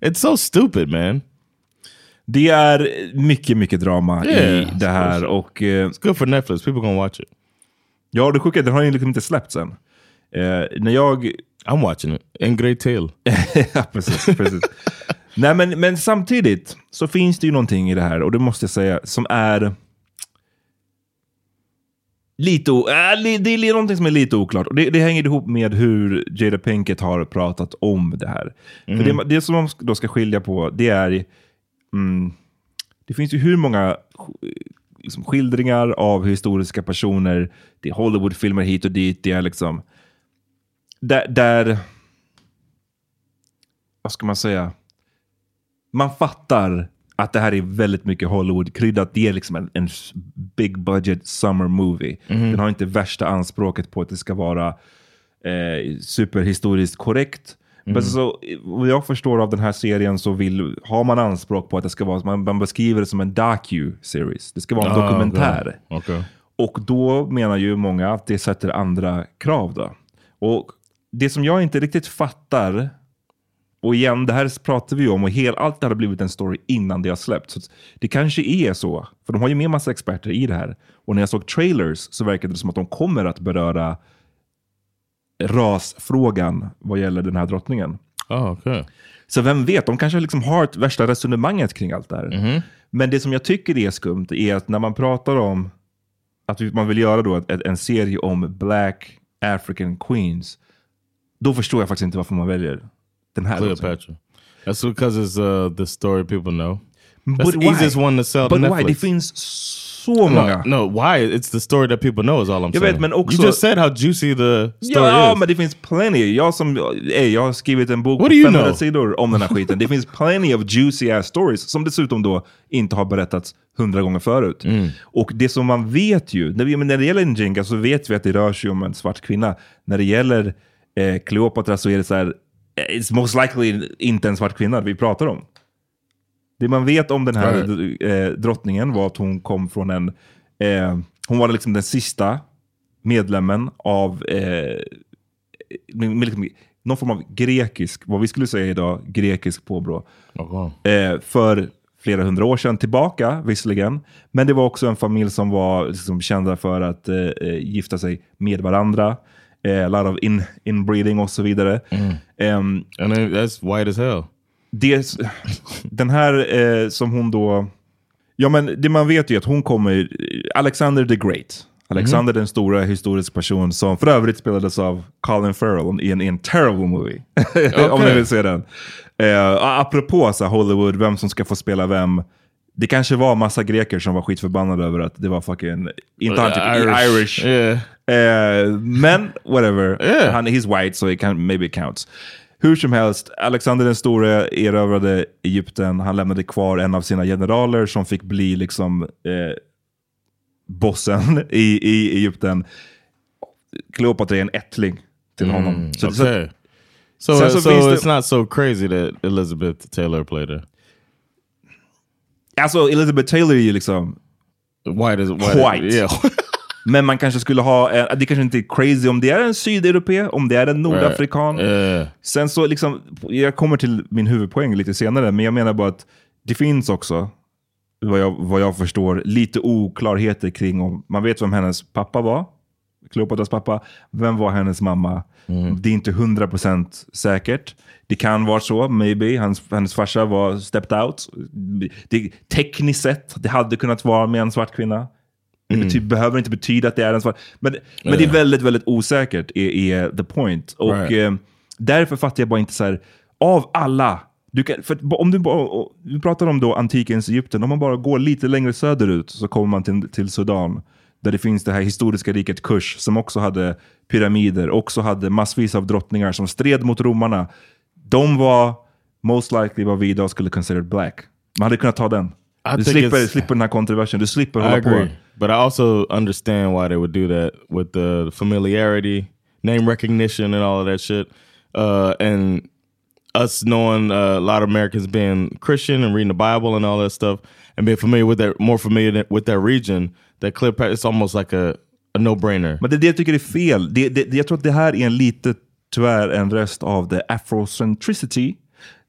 it's so stupid, man. Det är mycket, mycket drama Yeah, i det här. Och, eh, It's good for Netflix. People gonna watch it. ja, det sjuka är att den har ju liksom inte släppts än. Eh, när jag I'm watching it. En great tale. *laughs* ja, precis. precis. Nej, men, men samtidigt så finns det ju någonting i det här, och det måste jag säga, som är... Lite, o- äh, det är någonting som är lite oklart. Och det, det hänger ihop med hur Jada Pinkett har pratat om det här. För det, det som de då ska skilja på, det är... Mm, det finns ju hur många liksom, skildringar av historiska personer. Det är Hollywoodfilmer hit och dit. Det är liksom... Där... där vad ska man säga? Man fattar att det här är väldigt mycket Hollywood-kryddat. Det är liksom en, en big budget summer movie. Den har inte värsta anspråket på att det ska vara eh, superhistoriskt korrekt. Men så, vad jag förstår av den här serien så vill, har man anspråk på att det ska vara, man, man beskriver det som en docu-series. Det ska vara en Ah, dokumentär. Okay. okay. Och då menar ju många att det sätter andra krav. Då. Och det som jag inte riktigt fattar, och igen, det här pratar vi om och hel, allt det här har blivit en story innan det har släppts. Så det kanske är så, för de har ju med massa experter i det här. Och när jag såg trailers så verkade det som att de kommer att beröra rasfrågan vad gäller den här drottningen. Oh, okay. Så vem vet, de kanske liksom har ett värsta resonemanget kring allt det här. Men det som jag tycker är skumt är att när man pratar om att man vill göra då en serie om Black African Queens, då förstår jag faktiskt inte varför man väljer den här. Cleopatra. That's because it's uh, the story people know. That's But the why? easiest one to sell to But why? Netflix. Det finns så många. No, no, why? It's the story that people know is all I'm Jag saying. vet, men också- You just said how juicy the story Ja, is. men det finns plenty. Jag, som, ey, jag har skrivit en bok What på do you 500 know? sidor om den här skiten. Det finns plenty of juicy ass stories som dessutom då inte har berättats hundra gånger förut. Mm. Och det som man vet ju, när, vi, när det gäller Njinga så vet vi att det rör sig om en svart kvinna. När det gäller eh, Cleopatra så är det så här, it's most likely inte en svart kvinna vi pratar om. Det man vet om den här eh, drottningen var att hon kom från en... Eh, hon var liksom den sista medlemmen av eh, liksom, någon form av grekisk, vad vi skulle säga idag, grekisk påbrå. Eh, för flera hundra år sedan tillbaka, visserligen. Men det var också en familj som var liksom, kända för att eh, eh, gifta sig med varandra. Eh, a lot of in, inbreeding och så vidare. Ehm, And that's white as hell. det, den här eh, som hon då... Ja, men det man vet ju att hon kommer... Alexander the Great. Alexander den stora historisk person som för övrigt spelades av Colin Farrell i en, i en terrible movie. *laughs* Om ni vill se den. Eh, apropå så Hollywood, vem som ska få spela vem. Det kanske var massa greker som var skitförbannade över att det var fucking... Inte han typ Irish. Irish. Yeah. Eh, men whatever, Yeah. han, he's white so it can, maybe it counts. Hur som helst, Alexander den store erövrade Egypten. Han lämnade kvar en av sina generaler som fick bli liksom eh, bossen i, i Egypten. Kleopatra är en ättling till honom. Så, så, Okay. So, så so finns det- it's not so crazy that Elizabeth Taylor played her. alltså Elizabeth Taylor är ju liksom White is white. White. Yeah. *laughs* Men man kanske skulle ha, en, det kanske inte är crazy om det är en sydeuropé, om det är en nordafrikan. Yeah. Sen så liksom, jag kommer till min huvudpoäng lite senare, men jag menar bara att det finns också, vad jag, vad jag förstår, lite oklarheter kring om man vet vem hennes pappa var. Kleopatras pappa. Vem var hennes mamma? Det är inte 100% säkert. Det kan vara så, maybe. Hans, hennes farsa var stepped out. Det, tekniskt sett, det hade kunnat vara med en svart kvinna. Det bety- behöver inte betyda att det är en svart. Men, men det är väldigt, väldigt osäkert, är, är the point. Och Right. eh, därför fattar jag bara inte så här, av alla du kan, för om du, vi pratar om då antikens Egypten, om man bara går lite längre söderut så kommer man till, till Sudan. Där det finns det här historiska riket Kush som också hade pyramider, också hade massvis av drottningar som stred mot romarna. De var most likely vad vi idag skulle consider black. Man hade kunnat ta den. I Du think slipper, it's- slipper den här kontroversen, slipper I hålla på. agree. But I also understand why they would do that with the familiarity, name recognition, and all of that shit. Uh, and us knowing uh, a lot of Americans being Christian and reading the Bible and all that stuff, and being familiar with that, more familiar with that region, that Cleopatra, it's almost like a, a no brainer. Men det är det jag tycker är fel. Det, det, jag tror att det här är en lite, tyvärr, en rest av the afrocentricity.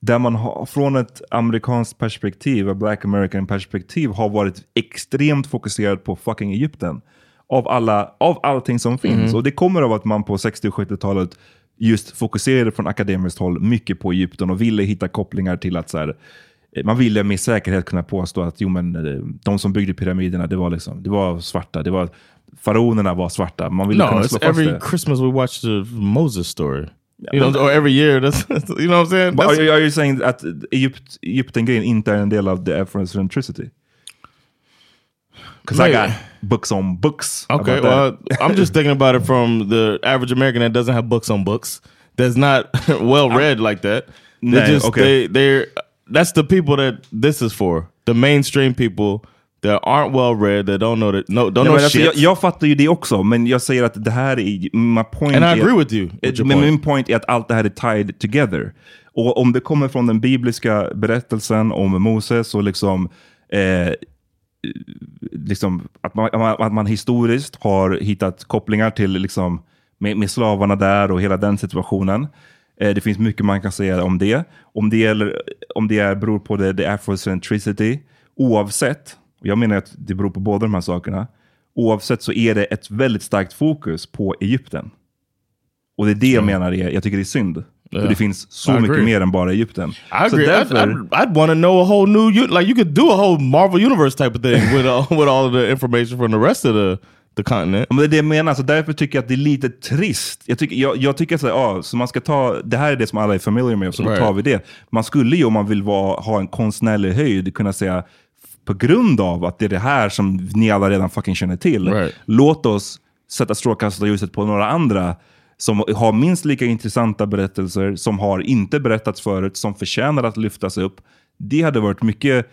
Där man har, från ett amerikanskt perspektiv, ett black american perspektiv, har varit extremt fokuserad på fucking Egypten. Av, alla, av allting som finns. Och det kommer av att man på 60 och 70-talet just fokuserade från akademiskt håll mycket på Egypten och ville hitta kopplingar till att så här, eh, man ville med säkerhet kunna påstå att jo, men, eh, de som byggde pyramiderna, det var, liksom, det var svarta. Det var, faraonerna var svarta. Man ville No, kunna slå fast every det. Christmas we watch the Moses story. You know, or every year. *laughs* That's, you know what I'm saying? But are, you, are you saying att Egypt, Egypten-grejen inte är en del av the Afrocentricity? Because I got books on books. Okay, well, that. *laughs* I'm just thinking about it from the average American that doesn't have books on books, that's not *laughs* well read like that. They Nah, just okay. they they're that's the people that this is for. The mainstream people that aren't well read, that don't know that no don't Nej, know alltså, shit. jag, jag fattar ju det också, men jag säger att det här är... My point And I är, agree with you, with your men point. min point är att allt det här är tied together. Och om det kommer från den bibliska berättelsen om Moses och liksom... Eh, liksom att, man, att man historiskt har hittat kopplingar till liksom, med, med slavarna där och hela den situationen. Eh, det finns mycket man kan säga om det. Om det, gäller, om det är, beror på det, the afrocentricity, oavsett, jag menar att det beror på båda de här sakerna, oavsett så är det ett väldigt starkt fokus på Egypten. Och det är det jag menar, är, jag tycker det är synd. Ja. För det finns så I mycket agree. mer än bara Egypten. I Så agree. därför- I'd, I'd, I'd want to know a whole new like you could do a whole Marvel universe type of thing with all, *laughs* with all of the information from the rest of the the continent. Men det är det jag menar, så därför tycker jag att det är lite trist. Jag tycker, jag, jag tycker så, här, ja, så man ska ta, det här är det som alla är familiar med och så Right. tar vi det. Man skulle ju om man vill vara, ha en konstnärlig höjd kunna säga, på grund av att det är det här som ni alla redan fucking känner till, Right. låt oss sätta strålkastarljuset på några andra som har minst lika intressanta berättelser, som har inte berättats förut, som förtjänar att lyftas upp. Det hade varit mycket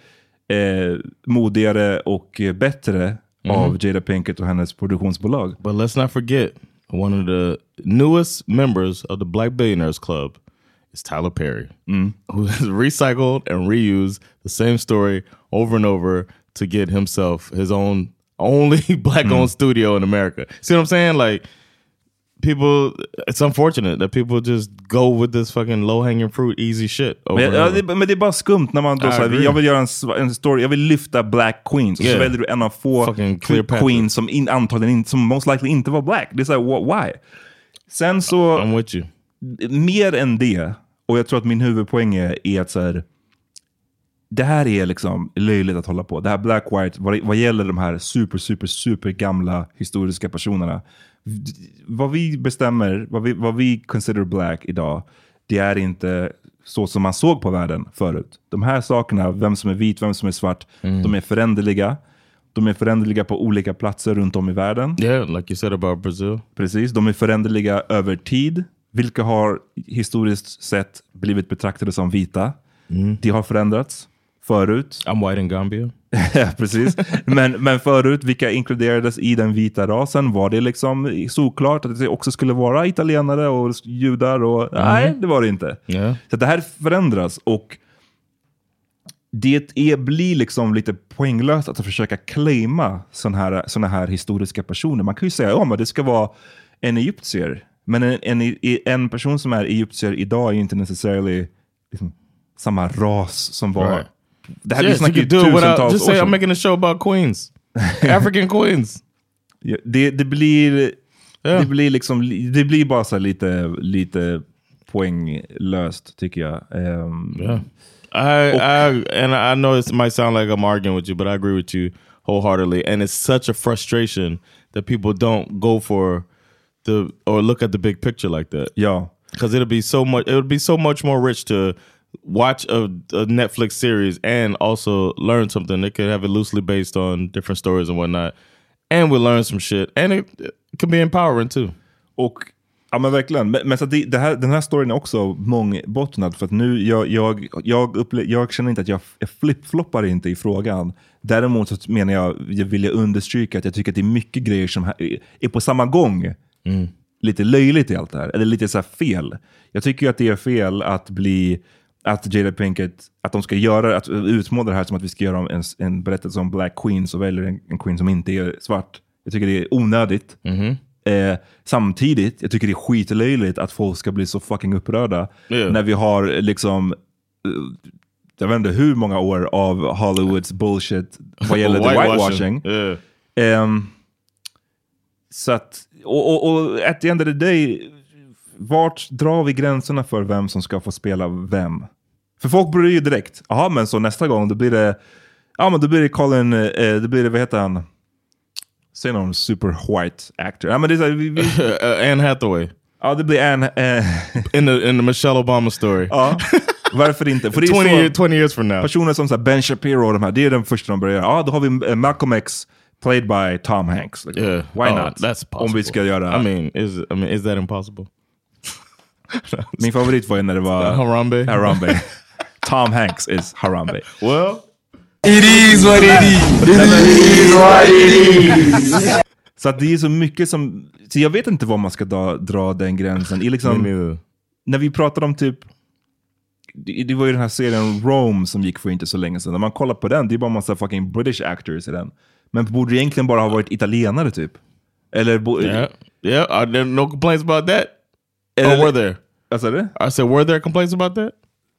eh, modigare och bättre av Jada Pinkett och hennes produktionsbolag. But let's not forget one of the newest members of the Black Billionaires Club is Tyler Perry, who has *laughs* recycled and reused the same story over and over to get himself his own only *laughs* black-owned studio in America. See what I'm saying? Like people, it's unfortunate that people just go with this fucking low-hanging fruit, easy shit. Men, ja, det, men det är bara skumt när man då säger jag vill göra en, en story, jag vill lyfta black queens. Och så Yeah. väljer du en av få queens som in, antagligen som most likely inte var black. Det är såhär, wh- why? Sen så, I'm with you. mer än det, och jag tror att min huvudpoäng är, är att så här, det här är liksom löjligt att hålla på. Det här black white, vad, vad gäller de här super, super, super gamla historiska personerna. Vad vi bestämmer, vad vi, vad vi consider black idag, det är inte så som man såg på världen förut. De här sakerna, vem som är vit, vem som är svart, de är föränderliga. De är föränderliga på olika platser runt om i världen. Yeah, like you said about Brazil. Precis, de är föränderliga över tid. Vilka har historiskt sett blivit betraktade som vita. De har förändrats förut. I'm white in Gambia. *laughs* Ja, Precis. Men, men förut, vilka inkluderades i den vita rasen? Var det liksom såklart att det också skulle vara italienare och judar? Och, Nej, det var det inte. Yeah. Så det här förändras och det är, blir liksom lite poänglöst att försöka claima sådana här, såna här historiska personer. Man kan ju säga att det ska vara en egyptier. Men en, en, en person som är egyptier idag är inte necessarily liksom, samma ras som var... Right. Vi Yes, you ju could do without, just år say I'm making a show about queens. *laughs* African queens. Ja, Det, det blir... Ja. Det blir liksom, det blir bara så lite, lite poänglöst tycker jag. Ehm, Yeah. I, I and I know it might sound like I'm arguing with you, but I agree with you wholeheartedly. And it's such a frustration that people don't go for the or look at the big picture like that. Ja. Because it'll be so much. It would be so much more rich to watch a, a Netflix series and also learn something. It could have it loosely based on different stories and whatnot, and we learn some shit, and it, it can be empowering too. Och, ja men verkligen. Men, men så det, det här, den här storyn är också mångbottnad. För att nu, jag, jag, jag, upple- jag känner inte att jag, jag flip-floppar inte i frågan. Däremot så menar jag, jag vill jag understryka att jag tycker att det är mycket grejer som här- är på samma gång lite löjligt i allt det här. Eller lite så fel. Jag tycker ju att det är fel att bli att Jada Pinkett, att de ska göra, att utmåla det här som att vi ska göra en, en berättelse om Black Queens och väljer en, en Queen som inte är svart. Jag tycker det är onödigt. Eh, samtidigt, jag tycker det är skitlöjligt att folk ska bli så fucking upprörda Yeah. när vi har liksom eh, jag vet inte hur många år av Hollywoods bullshit vad gäller the *laughs* whitewashing. Yeah. Ehm, så att, och, och, och at the end of the day, vart drar vi gränserna för vem som ska få spela vem? För folk börjar ju direkt, jaha men så nästa gång då blir det, ja men då blir det Colin, eh, då blir det, vad heter han? Säg någon super white actor. Ja, men det är så vi, vi, *laughs* Anne Hathaway. ja, det blir en... Eh, In the, in the Michelle Obama story. ja, varför inte? För det 20, är year, så, 20 years from now. personer som så Ben Shapiro och de här, det är den första de börjar göra. Ja, då har vi eh, Malcolm X played by Tom Hanks. Liksom. Yeah. Why Oh, not? That's possible. Om vi ska göra... I mean, is I mean, is that impossible? Min favorit var ju när det var... Harambe? Harambe. Tom Hanks is Harambe. Well, Så att det är så mycket som... Så jag vet inte var man ska dra, dra den gränsen. I liksom, när vi pratade om typ... Det, det var ju den här serien Rome som gick för inte så länge sedan. När man kollar på den, det är bara massa fucking British actors i den. Men borde det egentligen bara ha varit italienare typ? Eller... Bo, Yeah, yeah. Are there no complaints about that? Eller- or were there? Vad sa du? I said, were there complaints about that?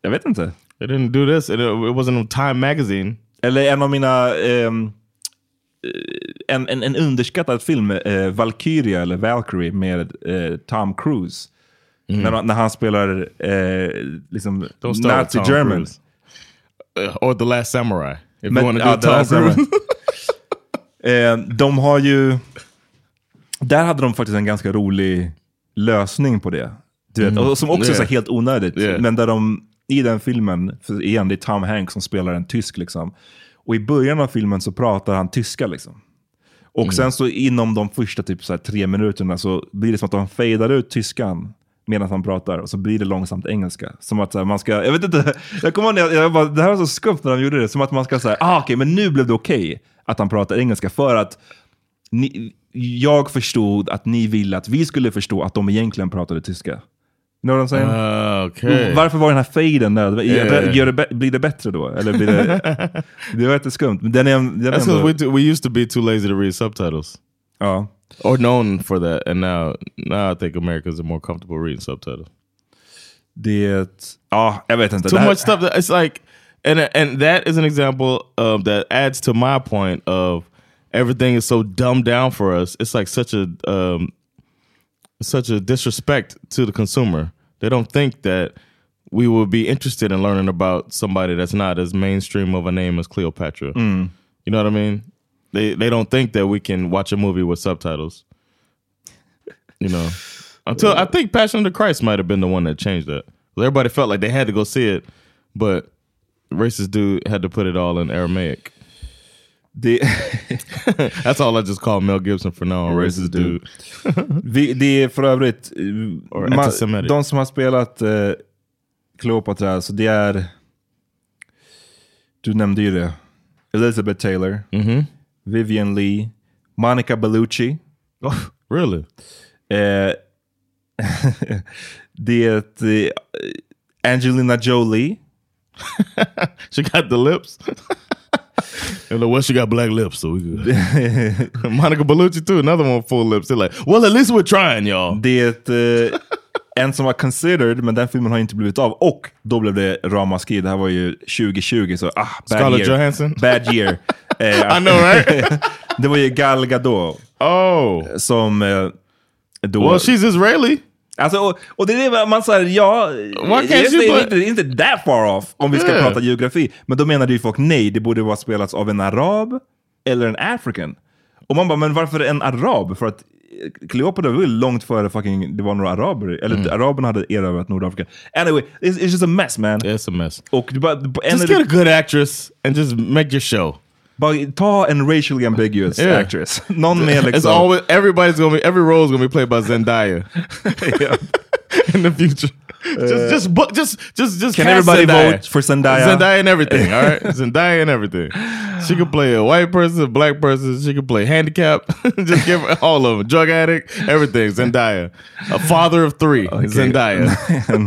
Jag vet inte. They didn't do this. It, it wasn't on Time Magazine. Eller en av mina... eh, en, en, en underskattad film, eh, Valkyria eller Valkyrie med eh, Tom Cruise. När, när han spelar eh, liksom Nazi Tom German. Cruise. Uh, or The Last Samurai. If Men- you want to do Tom. Cruise. *laughs* *laughs* De har ju... Där hade de faktiskt en ganska rolig lösning på det. Du vet, och som också är Yeah. helt onödigt. Yeah. Men där de i den filmen, för igen det är Tom Hanks som spelar en tysk liksom. Och i början av filmen så pratar han tyska liksom. Och sen så inom de första typ så tre minuterna så blir det som att de fejdar ut tyskan medan han pratar och så blir det långsamt engelska. Som att här, man ska, jag vet inte, *laughs* jag kommer ihåg jag, jag bara, det här var så skumt när de gjorde det. Som att man ska säga, ah okej men nu blev det okej att han pratar engelska för att ni, jag förstod att ni ville att vi skulle förstå att de egentligen pratade tyska. Know what I'm saying? Uh, okay. Varför var den här fejden nödvändig? Yeah. Blir det bättre då? Eller blir det, *laughs* det var jätteskumt. Den är, den är ändå, we, t- we used to be too lazy to read subtitles. ja. Or known for that. And now, now I think Americans are more comfortable reading subtitles. Det, ja, jag vet inte. too much stuff. That, it's like, and and that is an example of that adds to my point of everything is so dumbed down for us. It's like such a um, such a disrespect to the consumer. They don't think that we will be interested in learning about somebody that's not as mainstream of a name as Cleopatra. Mm. You know what I mean? They they don't think that we can watch a movie with subtitles. You know, until I think Passion of the Christ might have been the one that changed that. Everybody felt like they had to go see it, but racist dude had to put it all in Aramaic. Det, *laughs* That's all I just call Mel Gibson for now. on Racist, dude. dude. det är för övrigt, *laughs* Or ma- antisemitic. de som har spelat eh, Cleopatra, så det är, du nämnde ju det, Elizabeth Taylor, Mm-hmm. Vivian Lee, Monica Bellucci, Oh, really? eh, *laughs* det är eh, Angelina Jolie, She got the lips. And like, well, she got black lips, so we good. *laughs* Monica Bellucci too, another one with full lips. They're like, well, at least we're trying, y'all. Det eh, en som var considered, men den filmen har inte blivit av. Och då blev det ramaskri. Det här var ju 2020, så ah, bad Scarlett year. Johansson? Bad year. *laughs* Eh, I know, right? *laughs* det var ju Gal Gadot oh, som eh, då... well, she's Israeli. Alltså, och, och det är det man säger, ja, you det inte, inte that far off om vi ska Yeah. prata geografi. Men då menade ju folk nej, det borde vara spelats av en arab eller en african. Och man bara, men varför en arab? För att eh, Cleopatra var ju långt före fucking, det var några araber, eller Mm. araberna hade erövrat Nordafrika. Anyway, it's, it's just a mess man. It's a mess. Och du bara, en Just get a good actress and just make your show. Bara ta en racially ambiguous Yeah. actress. *laughs* Någon med It's always everybody's gonna be every role is gonna be played by Zendaya *laughs* Ja. *laughs* in the future. just, just, bu- just, just, just. Can everybody Zendaya. vote for Zendaya? Zendaya and everything. All right, *laughs* Zendaya and everything. She could play a white person, a black person. She could play handicap. *laughs* just give her all of them. Drug addict, everything. Zendaya. A father of three. Zendaya.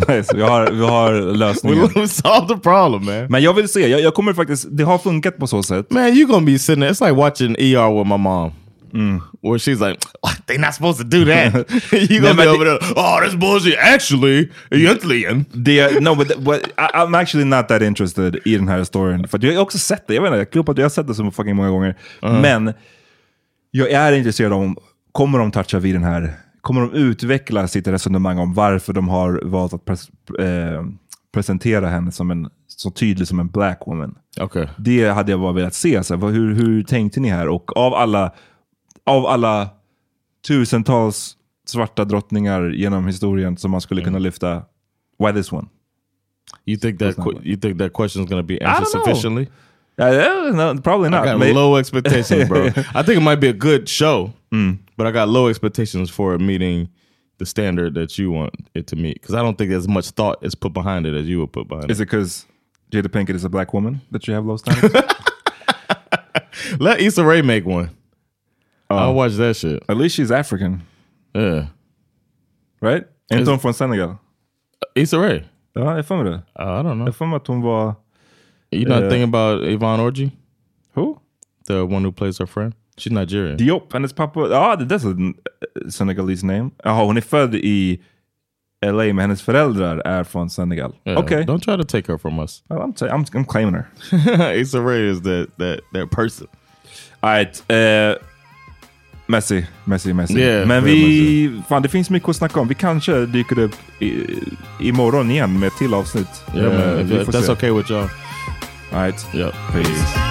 nice. vi, har, vi har We, lösningen. we solved the problem, man. Men jag vill se, jag, jag kommer faktiskt, det har funkat på så sätt. Man, you gonna be sitting there. It's like watching ER with my mom. Where she's like, they not supposed to do that. *laughs* you gonna be over there, oh, that's bullshit. Actually, egentligen. Det, no, but, but I, I'm actually not that interested i den här storyn. För jag har också sett det, jag vet inte, jag, tror att jag har sett det så fucking många gånger. Men jag är intresserad om, kommer de toucha vid den här, kommer de utveckla sitt resonemang om varför de har valt att pres, eh, presentera henne som en, så tydlig som en black woman. Okay. Det hade jag bara velat se. Så här, hur, hur tänkte ni här? Och av alla av alla tusentals svarta drottningar genom historien som man skulle kunna lyfta, why this one? You think that you think that question is going to be answered sufficiently? Yeah, no, probably not. I got May- low expectations, bro. *laughs* I think it might be a good show, Mm. but I got low expectations for it meeting the standard that you want it to meet. Because I don't think as much thought is put behind it as you would put behind Is it. it because Jada Pinkett is a black woman that you have low standards? *laughs* Let Issa Rae make one. I'll watch that shit. At least she's African, Yeah, right? Inte hon Senegal? Issa Rae. Ja, jag har för mig det. Uh, I don't know. Jag har för mig att hon var... You not Uh, thinking about Yvonne Orji, Who? the one who plays her friend? She's Nigerian. Diop, hennes pappa. Ja, det that's a Senegalese name. Jaha, hon är född i LA, men hennes föräldrar är från Senegal. Yeah, Okej. Don't try to take her from us. Well, I'm, I'm, I'm claiming her. *laughs* Issa Rae is that that that person. Alright. Uh, Messi, Messi, Messi. Yeah, men vi, fan det finns mycket att snacka om. Vi kanske dyker upp i, imorgon igen med ett till avsnitt. Yeah, man. vi får that's se. okay with y'all. Alright. Yep. Peace.